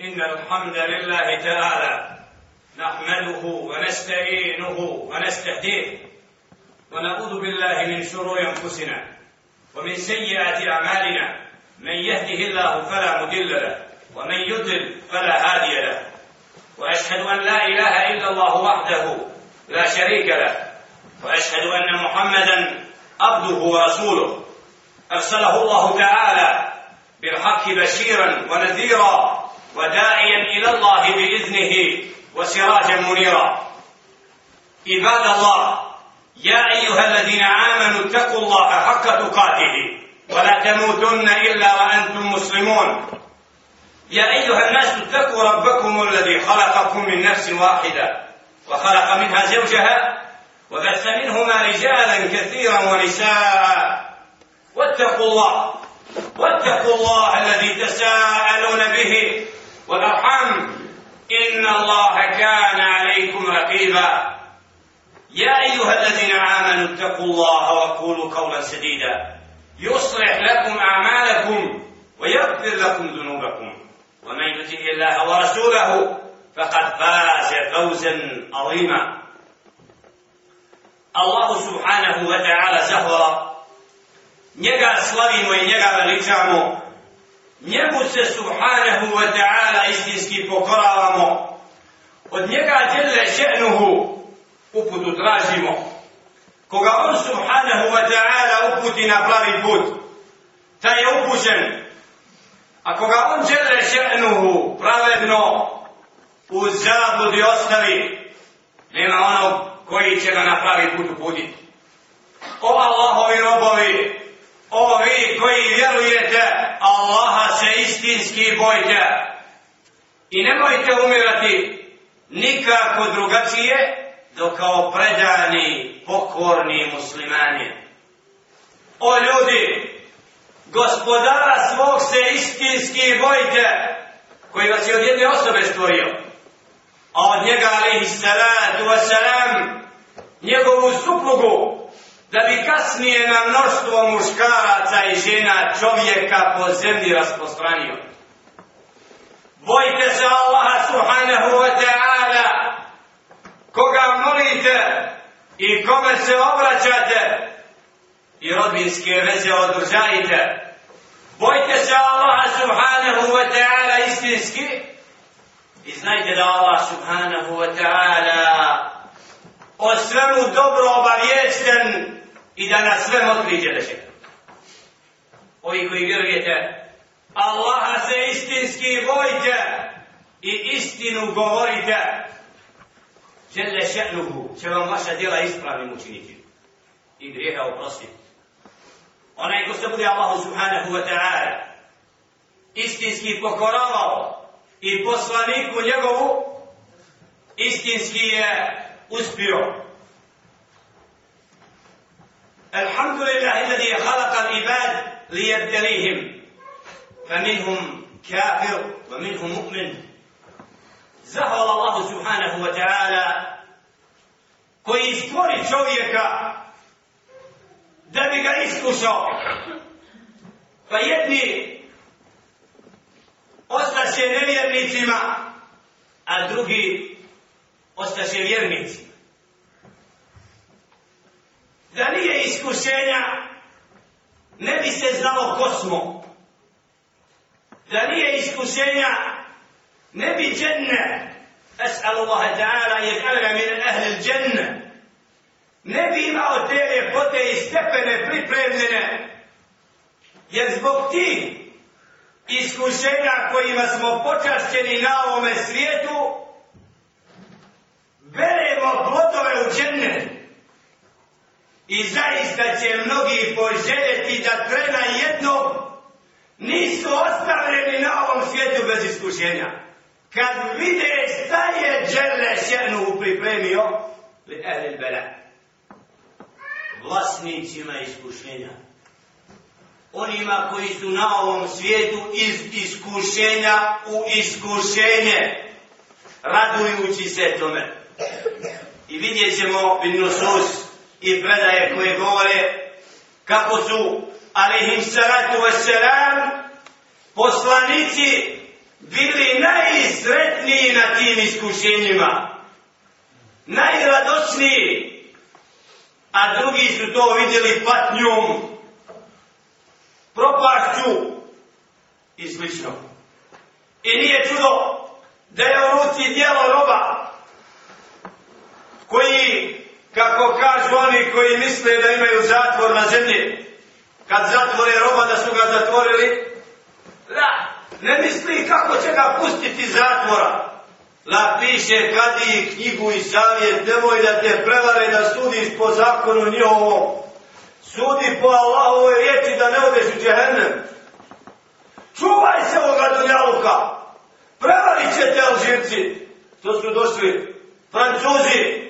إن الحمد لله تعالى نحمده ونستعينه ونستهديه ونعوذ بالله من شرور أنفسنا ومن سيئات أعمالنا. من يهده الله فلا مضل له ومن يضلل فلا هادي له. وأشهد أن لا إله إلا الله وحده لا شريك له. وأشهد أن محمدا عبده ورسوله. أرسله الله تعالى بالحق بشيرا ونذيرا وداعيا إلى الله بإذنه وسراجا منيرا. عباد الله يا أيها الذين آمنوا اتقوا الله حق تقاته ولا تموتن إلا وأنتم مسلمون. يا أيها الناس اتقوا ربكم الذي خلقكم من نفس واحدة وخلق منها زوجها وبث منهما رجالا كثيرا ونساء. واتقوا الله واتقوا الله الذي تساءلون به والأرحام. إن الله كان عليكم رقيبا. يا أيها الذين آمنوا اتقوا الله وقولوا قولا سديدا. يصلح لكم أعمالكم ويغفر لكم ذنوبكم. ومن يطع الله ورسوله فقد فاز فوزا عظيما. الله سبحانه وتعالى زهر njega slavimo i njemu se subhanahu wa ta'ala istinski pokoravamo. Od njega djele še'nuhu uputu tražimo. Koga on subhanahu wa ta'ala uputi na pravi put taj je upućen. A koga on djele še'nuhu pravedno u zabudi ostavi nema onog koji će ga na pravi put uputiti. O Allahovi robovi o vi koji vjerujete Allaha se istinski bojte. I nemojte umirati nikako drugačije do kao predani pokorni muslimani. O ljudi gospodara svog se istinski bojte koji vas je od jedne osobe stvorio. A od njega alaihi salatu wasalam njegovu suplugu da bi kasnije na mnoštvo muškaraca i žena čovjeka po zemlji rasprostranio. Bojte se Allaha subhanahu wa ta'ala koga molite i kome se obraćate i rodbinske veze održajte. Bojte se Allaha subhanahu wa ta'ala istinski i znajte da Allah subhanahu wa ta'ala o svemu dobro obaviješten i da nas sve motri da će. Ovi koji vjerujete, Allaha se istinski bojite i istinu govorite. Žele še'nuhu će vam vaša djela ispravnim učiniti i grijeha oprostiti. Onaj ko se bude Allahu subhanahu wa ta'ala istinski pokoravao i poslaniku njegovu istinski je uspio. الحمد لله الذي خلق العباد ليبتليهم فمنهم كافر ومنهم مؤمن زهر الله سبحانه وتعالى koji stvori čovjeka da bi ga iskušao. Pa jedni ostaše nevjernicima, a drugi ostaše vjernicima. da nije iskušenja, ne bi se znalo ko smo. Da nije iskušenja, ne bi dženne, as'alu Allahe ta'ala, jer min ahli ehli dženne, ne bi imao te ljepote i stepene pripremljene, jer zbog ti iskušenja kojima smo počašćeni na ovome svijetu, beremo plotove u dženne. I zaista će mnogi poželjeti da trena jednom nisu ostavljeni na ovom svijetu bez iskušenja. Kad vide šta je džele šenu pripremio, li ehli bela. Vlasnicima iskušenja. Onima koji su na ovom svijetu iz iskušenja u iskušenje, radujući se tome. I vidjet ćemo bin nusus i predaje koje govore kako su alihim salatu wassalam poslanici bili najsretniji na tim iskušenjima. Najradosniji. A drugi su to vidjeli patnjom, propašću i slično. I nije čudo da je u ruci dijelo roba koji, kako kažu oni koji misle da imaju zatvor na zemlji, kad zatvore roba da su ga zatvorili, da, ne misli kako će ga pustiti zatvora. La piše kadi knjigu i savjet, nemoj da te prevare da sudiš po zakonu njihovom. Sudi po Allahovoj riječi da ne odeš u džehennem. Čuvaj se ovoga dunjaluka. Prevarit će te alžirci. To su došli francuzi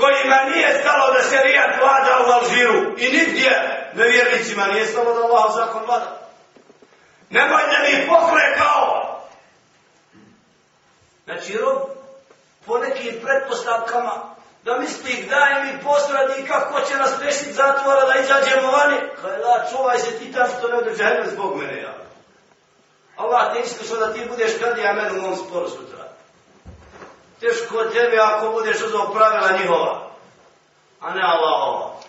kojima nije stalo da se rijat vlada u Alžiru. I nigdje nevjernicima nije stalo da Allah zakon vlada. Nemoj da mi poklekao. Znači, rob, po nekim pretpostavkama, da misli daj mi postradi kako će nas pešiti zatvora da izađemo vani. Kaj la, čuvaj se ti tam što ne određe hene zbog mene, ja. Allah te iskušao da ti budeš kad ja menu u mom sporu sutra. Teško tebe ako budeš uzao pravila njihova, a ne Allahova.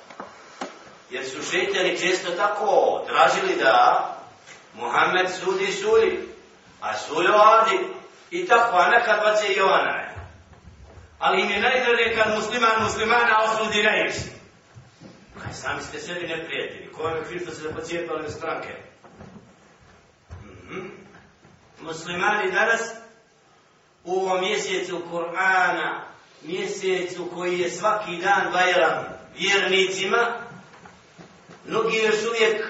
Jer su šetjani često tako tražili da Muhammed sudi suli, a sujo adi i tako, a nekad bace i ona je. Ali im je najdraže kad musliman muslimana osudi najviše. Pa Kaj sami ste sebi neprijatelji, ko je kriv što se pocijepali u stranke? Mm -hmm. Muslimani danas u ovom mjesecu Kur'ana, mjesecu koji je svaki dan Bajram vjernicima, mnogi još uvijek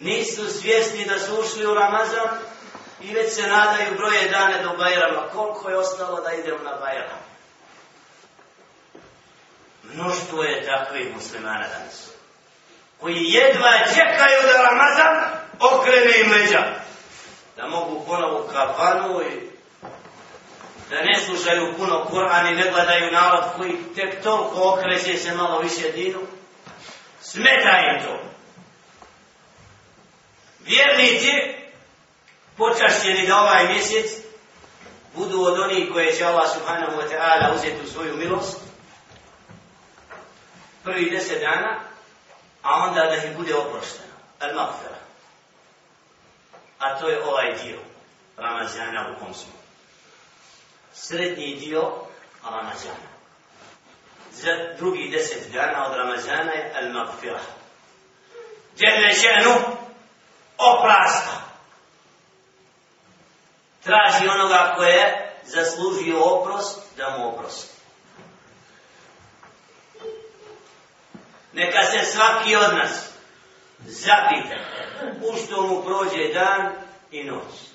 nisu svjesni da su ušli u Ramazan i već se nadaju broje dane do Bajrama. Koliko je ostalo da idemo na Bajram? Mnoštvo je takvih muslimana danas. Koji jedva čekaju da Ramazan okrene im leđa. Da mogu ponovo kafanu i da ne slušaju puno Kur'an i ne gledaju narod koji tek toliko okreće se malo više dinu. Smeta im to vjernici počašćeni da ovaj mjesec budu od onih koje će Allah subhanahu wa ta'ala uzeti u svoju milost prvi deset dana a onda da ih bude oprošteno Al-Maghfira. a to je ovaj dio Ramazana u kom smo srednji dio Ramazana za drugi deset dana od Ramazana je al magfira Jelle ženu oprašta. Traži onoga ko je zaslužio oprost, da mu oprosti. Neka se svaki od nas zapita u što mu prođe dan i noć.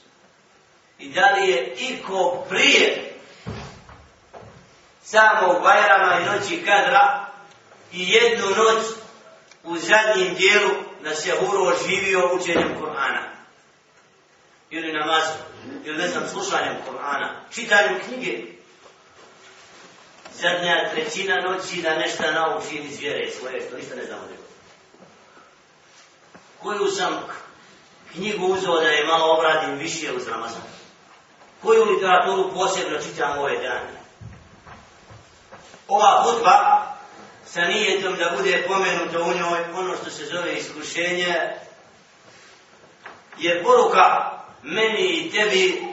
I da li je iko prije samog Bajrama i noći kadra i jednu noć u zadnjem dijelu na Sehuru oživio učenjem Kur'ana. Ili namazom, ili ne znam, slušanjem Kur'ana, čitanjem knjige. Zadnja trećina noći da nešto naučim iz vjere svoje, što ništa ne znamo nego. Koju sam knjigu uzeo da je malo obradim više uz Ramazan? Koju literaturu posebno čitam ove dane? Ova hudba sa nijetom da bude pomenuto u njoj ono što se zove iskušenje, je poruka meni i tebi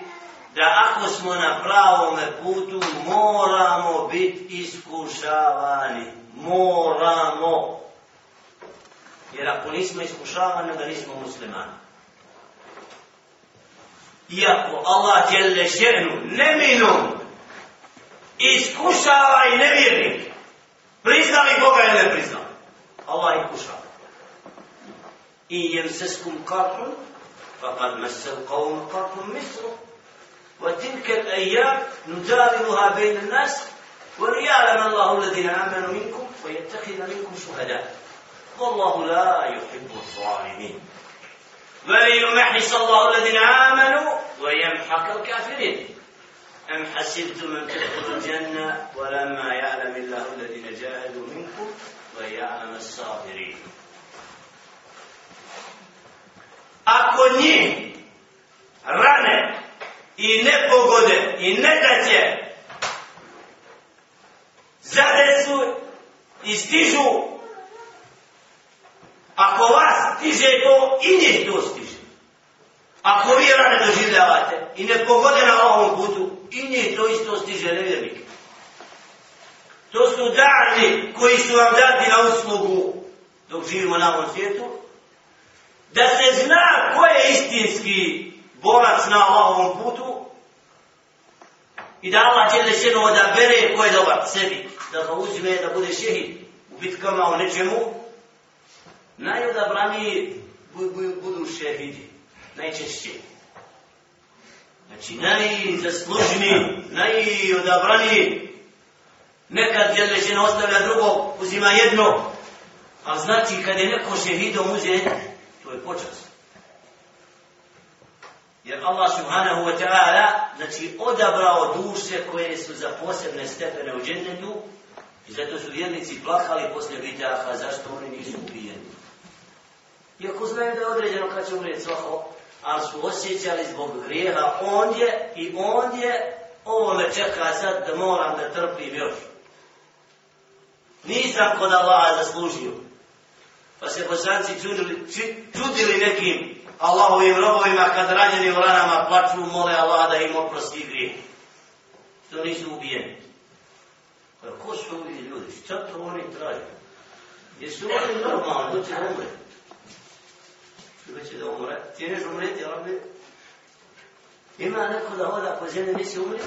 da ako smo na pravom putu moramo biti iskušavani. Moramo. Jer ako nismo iskušavani, da nismo muslimani. Iako Allah djelje šenu neminom iskušava i nevjernike. Priznali Boga ili ne priznali. Allah ih kušava. I jemseskum karhun, فقد مس القوم قرح مثله وتلك الأيام نداولها بين الناس وليعلم الله الذين آمنوا منكم ويتخذ منكم شهداء والله لا يحب الظالمين وليمحص الله الذين آمنوا ويمحق الكافرين. أم حسبتم أن تدخلوا الجنة ولما يعلم الله الذين جاهدوا منكم ويعلم الصابرين؟ Ako njih rane i nepogode i nedaće zadesu i stižu ako vas stiže to i njih to stiže. Ako vjera ne doživljavate i ne pogode na ovom putu i njih to isto stiže nevjernike to su dani koji su vam dati na uslugu dok živimo na ovom svijetu. Da se zna ko je istinski borac na ovom putu i da Allah će lešeno odabere ko je dobar sebi, da ga uzme da bude šehid u bitkama u nečemu, najodabrani budu šehidi, najčešće. Znači, najzaslužniji, najodabrani, nekad je lešeno ostavlja drugo, uzima jedno, a znači kad je neko šehidom uze, to je počas. Jer Allah subhanahu wa ta'ala znači odabrao duše koje su za posebne stepene u džennetu i zato su vjernici plakali posle bitaha zašto oni nisu ubijeni. Iako znaju da je određeno kad će umrijeti svako, ali su osjećali zbog grijeha ondje i ondje ovo me čeka sad da moram da trpim još. Nisam kod Allaha zaslužio. Pa se bosanci čudili, čudili nekim Allahovim robovima kad ranjeni u ranama plaču, mole Allah da im oprosti grije. Što nisu ubijeni. Pa ko su ovi ljudi? Šta to oni traju? Jesu oni normalni, doće da ili će da umre? Ti neš umreti, ali Ima neko da hoda po zemlji, nisi umri?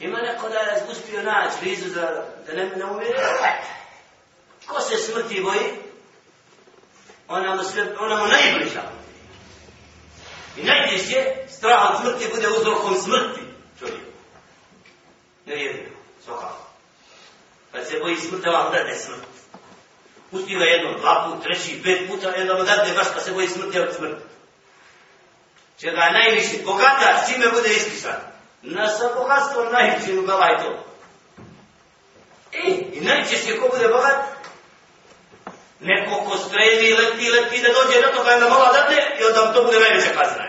Ima neko da je uspio naći vizu da, da ne, ne umire? Ko se smrti boji? ona mu, sve, ona mu najbliža. I najbližje, strah od smrti bude uzrokom smrti čovjeku. Ne jedno, svakako. Kad se boji smrti, vam dade smrt. Pustila jedno, dva put, treći, pet puta, jedno mu dadne baš kad se boji smrti od smrti. Čega je najviše bogata, s čime bude iskisan? Na sa bogatstvom najviše u galaj to. E, i najčešće ko bude bogat, neko ko streli, leti, leti, da dođe na to kada nam mala dadne i onda to bude najveća kazna.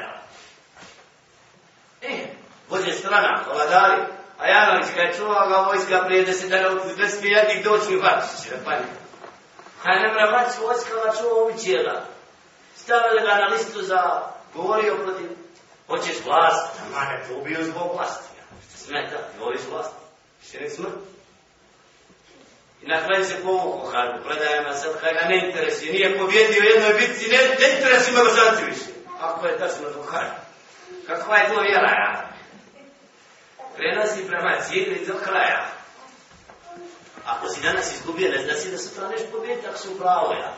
E, vođe strana, vladari, a Janović kada je čuva ga vojska prije deset dana, ne smije jednik doći u vrati, da. Kada ne mora vrati vojska, ga čuva uvićela. Stavili ga na listu za govorio protiv, hoćeš vlast, a mane, to ubio zbog vlasti. Smeta, voliš vlast, še ne smrti. I na kraju se povukao, kažu, predajama sad, kaj ga ne interesi, nije pobjedio jednoj bitci, ne, ne interesi me božanci više. Ako je tačno to kaže. Kakva je to vjera, ja? Prenosi prema cijeli do kraja. Ako si danas izgubio, ne znači da sutra neš pobjediti, ako si upravo, ja.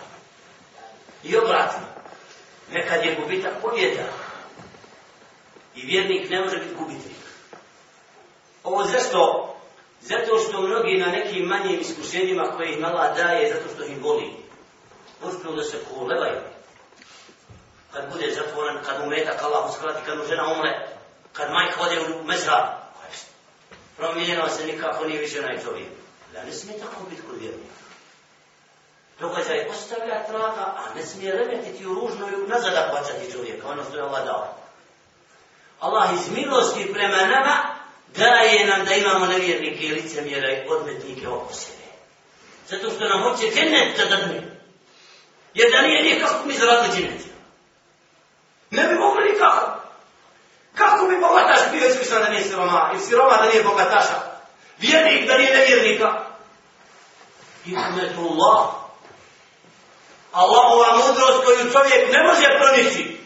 I obratno. Nekad je gubitak pobjeda. I vjernik ne može biti gubitnik. Ovo zašto Zato što mnogi na nekim manjim iskušenjima koje ih mala daje, zato što ih boli. Uspio da se kolevaju. Kad bude zatvoren, kad umeta, kad Allah uskrati, kad mu žena umre, kad majka ode u mezra, promijenio se nikako nije više onaj čovjek. Da ne smije tako biti kod vjernika. Događaj ostavlja traga, a ne smije remetiti u ružnu i nazad bacati čovjeka, ono što je Allah dao. Allah iz milosti prema nama daje nam da imamo nevjernike i licemjera i odmetnike oko sebe. Zato što nam hoće džennet da dadne. Jer da nije nikako mi zaradili džennet. Ne bi mogli nikako. Kako bi bogataš bio iskušan da nije siroma? I siroma da nije bogataša? Vjernik da nije nevjernika? Hikmetullah. Allahova mudrost koju čovjek ne može pronići.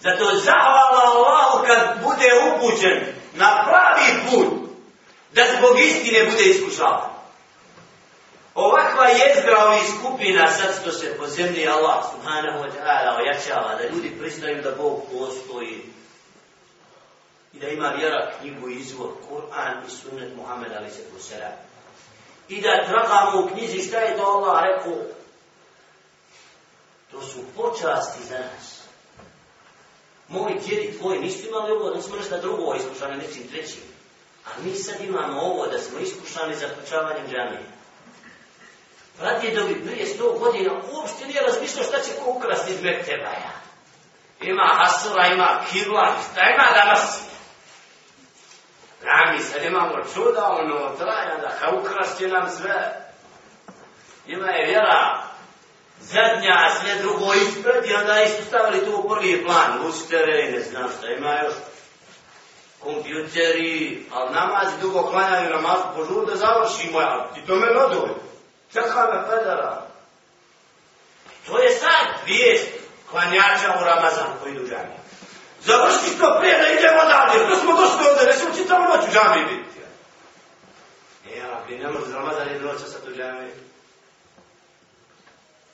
Zato zahvala Allahu kad bude upućen na pravi put da zbog istine bude iskušavan. Ovakva jezgra ovih skupina sad što se po zemlji Allah subhanahu wa ta'ala ojačava da ljudi pristaju da Bog postoji i da ima vjera knjigu i izvor Kur'an i sunnet Muhammed ali se kusera. I da tragamo u knjizi šta je to Allah rekao to su počasti za nas Moji djedi tvoji nisu imali ovo, nismo nešto drugo iskušani nečim trećim. A mi sad imamo ovo da smo iskušani za kućavanjem džamije. Vrati da dobi prije sto godina uopšte nije razmišljao šta će ko ukrasti iz Mektebaja. Ima hasura, ima kirla, šta ima danas? Dragi, sad imamo čuda, ono, traja, da ka ukrašće nam sve. Ima je vjera, zadnja, sve drugo ispred, i onda isto stavili tu u prvi plan, ustere, ne znam šta ima još, kompjuteri, ali namaz dugo klanjaju namaz, požur da završimo, ja, ti to me nodovi, čekaj me pedara. To je sad vijest klanjača u Ramazan koji idu. Završi što prije da idemo dalje, to smo došli ovdje, nećemo smo čitavu noć u džami biti. E, ali ne može Ramazan jednu noć sad u džami.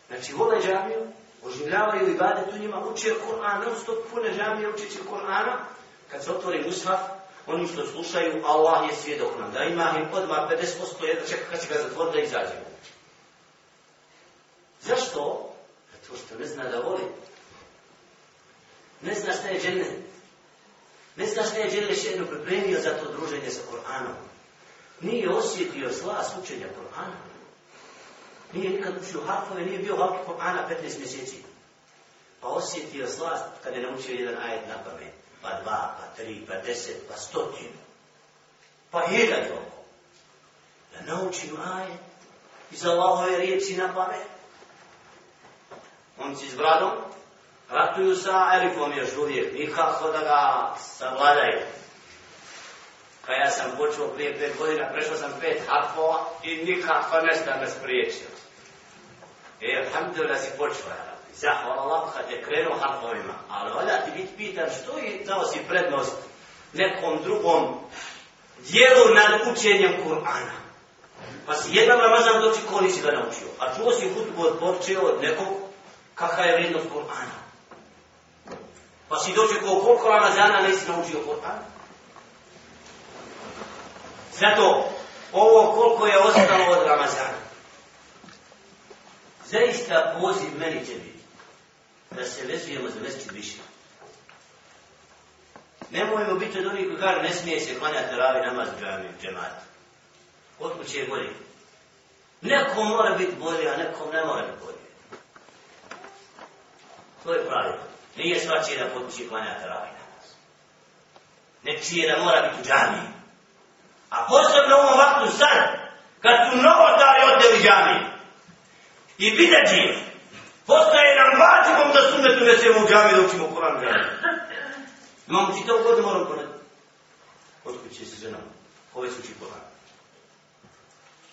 Znači, vole džamiju, oživljavaju i bade tu njima, uče Kur'an, non stop pune džamije, učeći Kur'ana, kad se otvori mushaf, oni što slušaju, Allah je svjedok nam, da ima im odmah 50% jedna čeka kad će ga zatvori da izađe. Zašto? Zato što ne zna da voli. Ne zna šta je džennet. Ne zna šta je džennet še jedno pripremio za to druženje sa Kur'anom. Nije osjetio slas učenja Kur'ana. Nije nikad učio harfove, nije bio halki Kur'ana 15 mjeseci. Pa osjetio slast kad je naučio jedan ajet na pamet. Pa dva, pa tri, pa deset, pa stotinu. Pa jedan oko. Da naučim ajet iz Allahove riječi na pamet. On si s bradom, ratuju sa Erikom još uvijek, nikako da ga savladaju. Kad ja sam počeo prije pet godina, prešao sam pet hakova i nikako nešto me spriječio. E, alhamdulillah si počeo, ja rabbi. Zahvala Allah kad je krenuo hakovima. Ali valja ti biti pitan što je dao si prednost nekom drugom dijelu nad učenjem Kur'ana. Pa si jedan Ramazan doći ko nisi ga naučio. A čuo si hutbu od počeo od nekog kakva je vrednost Kur'ana. Pa si dođe ko koliko Ramazana nisi naučio Kur'an. Zato ovo koliko je ostalo od Ramazana zaista poziv meni će biti da se vezujemo za mjesec više. Nemojmo biti od onih koji kaže ne smije se klanjati ravi namaz džami, džemat. Otko će je bolje? Nekom mora biti bolje, a nekom ne mora biti bolje. To je pravilo. Nije svačije da potpući klanja teravih namaz. Nečije da mora biti u džami. A posebno u ovom vaktu sad, kad su novotari odeli džami, i bidađi. Postaje nam vađivom da sunetu nesemo u džami da učimo Koran u džami. Imamo čitavu godinu moram poneti. Od kuće se ženom. Ove su uči Koran.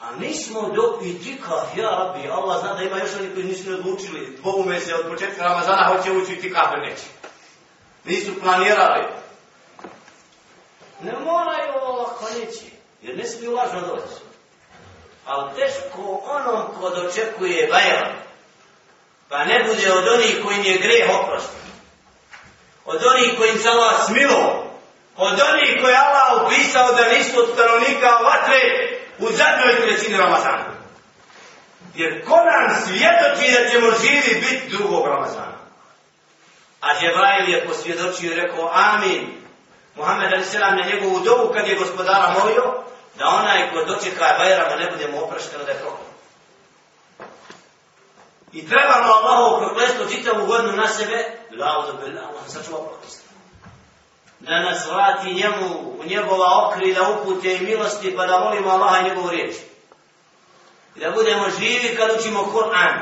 A mi smo dok i tikav, ja rabbi, Allah zna da ima još oni koji nisu ne odlučili. Dvobume se od početka Ramazana hoće ući tikav, neće. Nisu planirali. Ne moraju Allah neće. Jer ne smiju lažno doći ali teško onom ko dočekuje Bajram, pa ne bude od onih kojim je greh oprošten, od onih kojim se Allah smilo, od onih koje Allah upisao da nisu od stanovnika vatre u zadnjoj trećini Ramazana. Jer ko nam svjedoči da ćemo živi biti drugog Ramazana? A Džebrail je posvjedočio i rekao Amin. Muhammed Ali Selam na njegovu dobu kad je gospodara molio, da onaj ko dočeka Bajrama ne budemo oprašteno da je prokon. I trebamo Allahovu proklestvo čitavu godinu na sebe, la da bi Allah sačuva proklestvo. Da nas vrati njemu u njegova okrila upute i milosti, pa da volimo Allaha i njegovu riječ. I da budemo živi kad učimo Kur'an.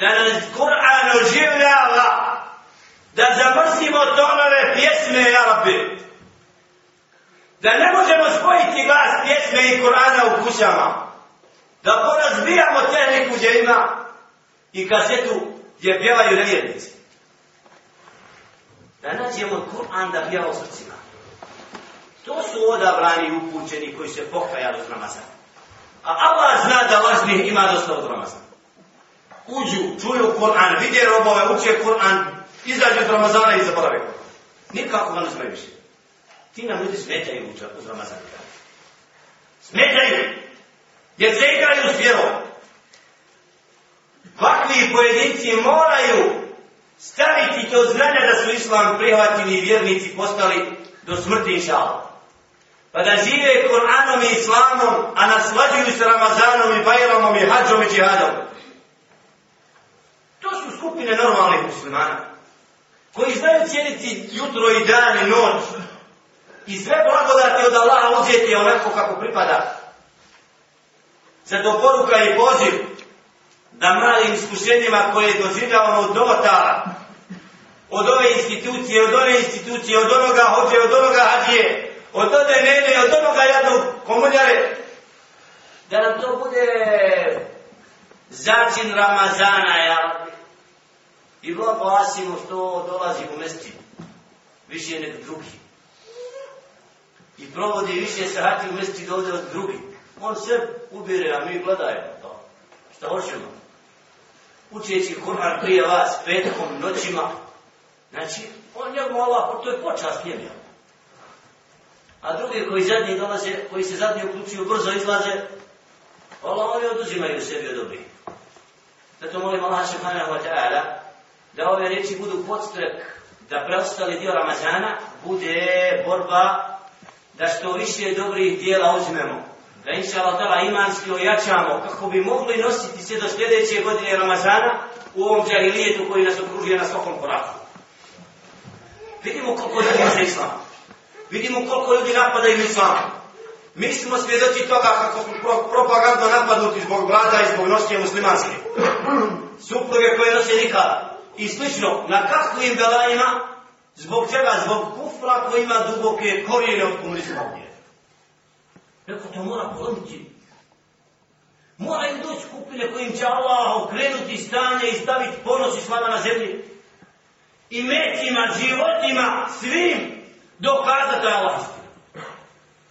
Da nas Kur'an oživljava. Da zamrsimo tonove pjesme, ja rabbi da ne možemo spojiti glas pjesme i Kur'ana u kućama, da porazbijamo tehniku gdje ima i kasetu gdje pjevaju nevjernici. Da nađemo Kur'an da pjeva u srcima. To su odabrani upućeni koji se pokajali od Ramazana. A Allah zna da lažnih ima dosta od Ramazana. Uđu, čuju Kur'an, vidje robove, uče Kur'an, izađu od Ramazana i zaborave. Nikako ga ne smaju više. Ti nam ljudi smetaju uz Ramazan. Smetaju! Jer se igraju s vjerom. Vakvi pojedinci moraju staviti to znanja da su islam prihvatili i vjernici postali do smrti inšala. Pa da žive Koranom i Islamom, a naslađuju se Ramazanom i Bajramom i Hadžom i Džihadom. To su skupine normalnih muslimana. koji znaju cijeniti jutro i dan i noć, i sve blagodati od Allaha uzeti onako kako pripada. Zato poruka i poziv da malim iskušenjima koje doživljavamo od novotara, od ove institucije, od ove institucije, od onoga hođe, od onoga hađije, od ode nene, od onoga jadnog komunjare, da nam to bude začin Ramazana, ja, i blaglasimo što dolazi u mesti, više nek drugi. I provodi više sahati u mesti dovde od drugi. On sve ubire, a mi gledajemo to. Šta hoćemo? Učeći Kur'an prije vas, petkom, noćima. Znači, on njegov Allah, to je počast njemi. A drugi koji zadnji dolaze, koji se zadnji uključuju, brzo izlaze, Allah oni oduzimaju sebi od dobrih. Zato molim Allah subhanahu wa ta'ala da ove reči budu podstrek da preostali dio Ramazana bude borba da što više dobrih dijela uzmemo. Da inša Allah tala imanski ojačamo kako bi mogli nositi se do sljedeće godine Ramazana u ovom džahilijetu koji nas okružuje na svakom koraku. Vidimo koliko ljudi za islam. Vidimo koliko ljudi napadaju islam. Mi smo svjedoci toga kako smo pro propagandno napadnuti zbog vlada i zbog nošnje muslimanske. Supruge koje nose nikada. I slično, na kakvim belajima Zbog čega? Zbog kufra koji ima duboke korijene od komunizma ovdje. Neko to mora polomiti. Mora im doći skupine kojim će Allah okrenuti stanje i staviti ponos i slava na zemlji. I metima, životima, svim dokazati Allah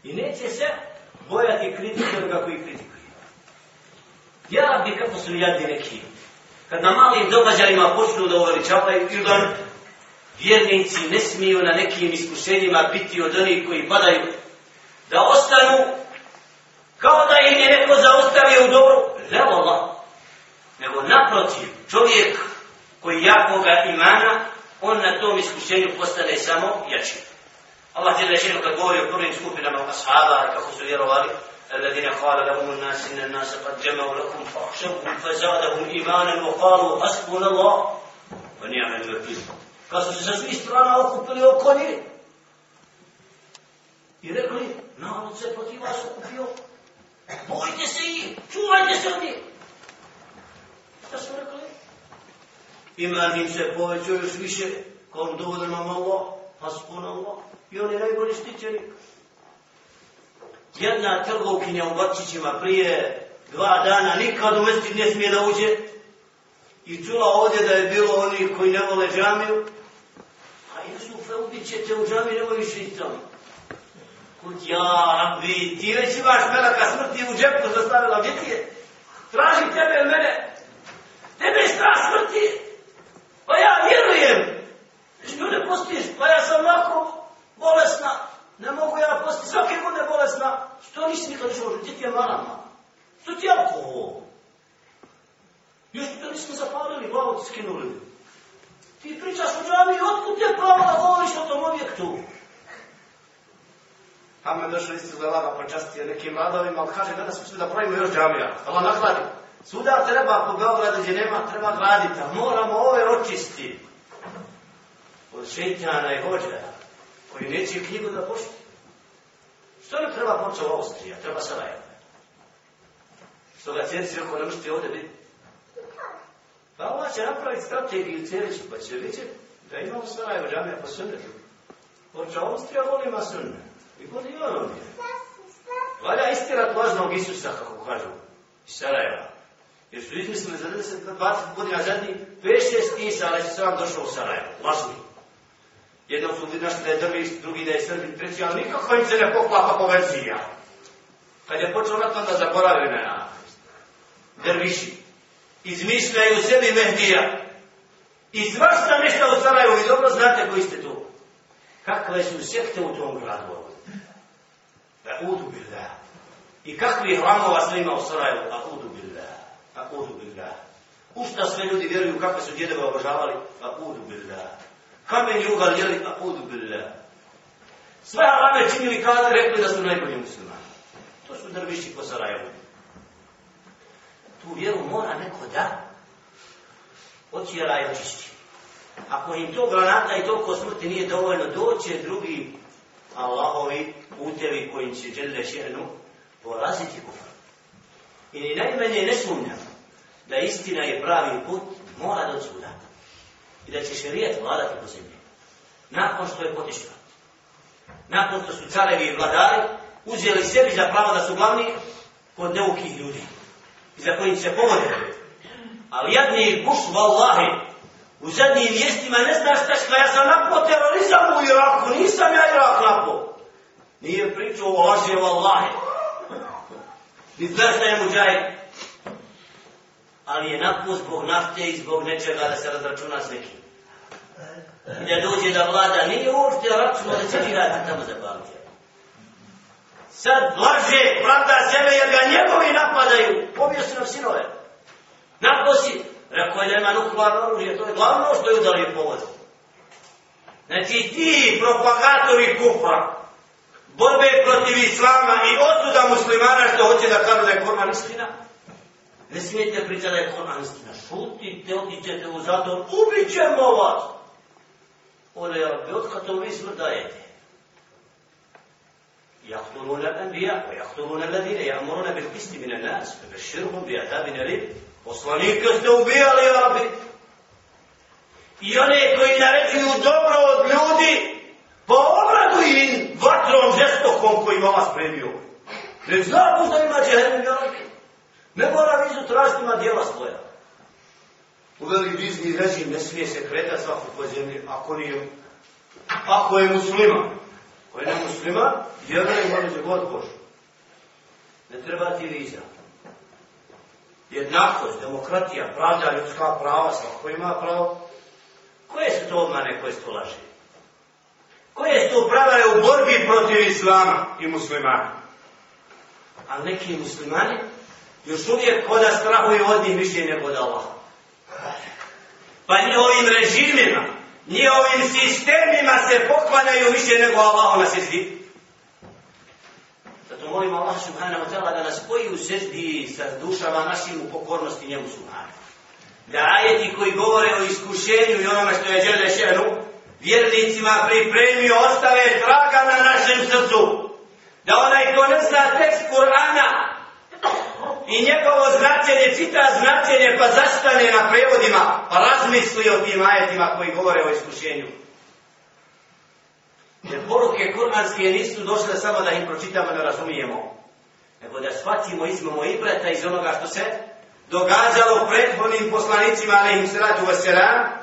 I neće se bojati kritike od kako ih kritikuje. Ja bi kako su jadni neki. Kad na malim događajima počnu da uveličavaju ili da vjernici ne smiju na nekim iskušenjima biti od onih koji padaju, da ostanu kao da im je neko zaustavio u dobru, ne Allah, nego naprotiv, čovjek koji jakoga imana, on na tom iskušenju postane samo jači. Allah je rečeno kad govori o prvim skupinama ashaba, kako su vjerovali, الذين قال لهم الناس إن الناس قد جمعوا لكم فاخشوهم فزادهم إيمانا وقالوا حسبنا الله ونعم الوكيل kad su se sa svih strana okupili narod se protiv vas okupio, bojte se i čuvajte se od njih. Šta su rekli? Iman im se povećao još više, kao dovoljno nam Allah, haspun Allah, i on je najbolji štićenik. Jedna trgovkinja u Bačićima prije dva dana nikad u mesti ne smije da uđe i čula ovdje da je bilo onih koji ne vole džamiju, Jusufe, ubit ćete u džami, nemoj više i tamo. Kud ja, rabbi, ti već imaš meleka smrti u džepu zastavila, gdje? Traži tebe i mene? Tebe je strah smrti. Pa ja vjerujem. Što ne postiš? Pa ja sam lako bolesna. Ne mogu ja posti, svake godine bolesna. Što nisi nikad išao, gdje ti je marama? Što ti je alkohol? Još to nismo zapalili, glavu ti skinuli. Ti pričaš u džami, otkud je pravo da govoriš o tom objektu? Tamo je došao isti zlelava počastio nekim radovima, ali kaže, gleda smo da pravimo još džamija. Allah nakladi. Suda treba po Beogradu gdje nema, treba graditi, ali moramo ove očisti. Od šeitjana i hođa, koji neće knjigu da pošti. Što ne treba počeo u Austrija? Treba Sarajevo. Što ga cijenci oko ne možete ovdje biti. Pa ova će napraviti strategiju cijeliću, pa će vidjeti da imamo Sarajevo džamija po sunnetu. Počeo Austrija volima. I voli i on ovdje. Valja istirat lažnog Isusa, kako kažu, iz Sarajeva. Jer su izmislili za 20 godina zadnji, 5-6 Isa, ali se sam došao u Sarajevo. Lažni. Jednom su našli da je drvi, drugi da je srbi, treći, ali nikako im se ne poklapa poverzija. Kad je počeo rat, onda zaboravili na derviši izmišljaju sebi Mehdija. I svašta nešto u Sarajevo, i dobro znate koji ste tu. Kakve su sekte u tom gradu Da billah. I kakvi hramova sve ima u Sarajevu? Da billah. Da billah. U šta sve ljudi vjeruju kakve su djedeva obožavali? Da billah. Kamen juga jeli? Da billah. Sve harame činili kada rekli da su najbolji muslimani. To su drvišći po Sarajevu tu vjeru mora neko da otjera i očisti. Ako im to granata i toliko smrti nije dovoljno, doće drugi Allahovi putevi kojim će žele šernu poraziti kufr. I ni najmanje ne sumnjam da istina je pravi put, mora doći svuda. I da će šerijet vladati po zemlji. Nakon što je potišla. Nakon što su carevi i vladari uzeli sebi za pravo da su glavni kod neukih ljudi. I za kojim se povode. Ali jadni kuš vallahi, u zadnjim vijestima ne znaš šta pa ja sam napo terorizam u Iraku, nisam ja Irak napo. Nije pričao o laži, vallahi. Ni znaš je muđaj. Ali je napao zbog nafte i zbog nečega da se razračuna s nekim. I da dođe da vlada, nije uopšte računo da će dirati tamo za. Sad laže, pravda sebe jer ga njegovi napadaju. Pobio se nam sinove. Naposi, Rekao je nema nuklearno oružje, to je glavno što je udali povod. Znači ti propagatori kufra, borbe protiv islama i osuda muslimana što hoće da kažu da je Kur'an istina, ne smijete pričati da je Kur'an istina. Šutite, otićete u zator, ubit ćemo vas. Ole, ja bi otkad to vi smrt dajete. يقتلون الأنبياء ويقتلون الذين يأمرون بالقسط من الناس فبشرهم بعذاب أليم Poslanike ste ubijali, Arabi. I one koji naređuju dobro od ljudi, pa obradu im vatrom žestokom koji vam spremio. Ne zna možda ima džehennem, Arabi. Ne mora vizu tražiti ima dijela svoja. Uveli vizni režim ne smije se kretati svaku po zemlji, ako nije, ako je musliman. Ako je ne musliman, vjeruje može god Božu. Ne treba ti viza jednakost, demokratija, pravda, ljudska prava, svako ima pravo. Koje su to obmane koje su to laži? Koje su to pravare u borbi protiv islama i muslimana? A neki muslimani još uvijek koda strahuju od njih više nego od Allah. Pa ni ovim režimima, ni ovim sistemima se poklanjaju više nego Allah na sezdi. Zato molim Allah subhanahu wa ta'ala da nas spoji u seždi sa dušama našim u pokornosti njemu subhanahu. Da ajeti koji govore o iskušenju i onome što je žele šenu, vjernicima pripremio ostave traga na našem srcu. Da onaj ko ne zna tekst Kur'ana i njegovo značenje, cita značenje pa zastane na prevodima, pa razmisli o tim ajetima koji govore o iskušenju. Jer poruke kurmanske nisu došle samo da ih pročitamo da razumijemo. Nego da shvatimo, izmemo ibreta iz onoga što se događalo prethodnim poslanicima, ali im sratu vaselam,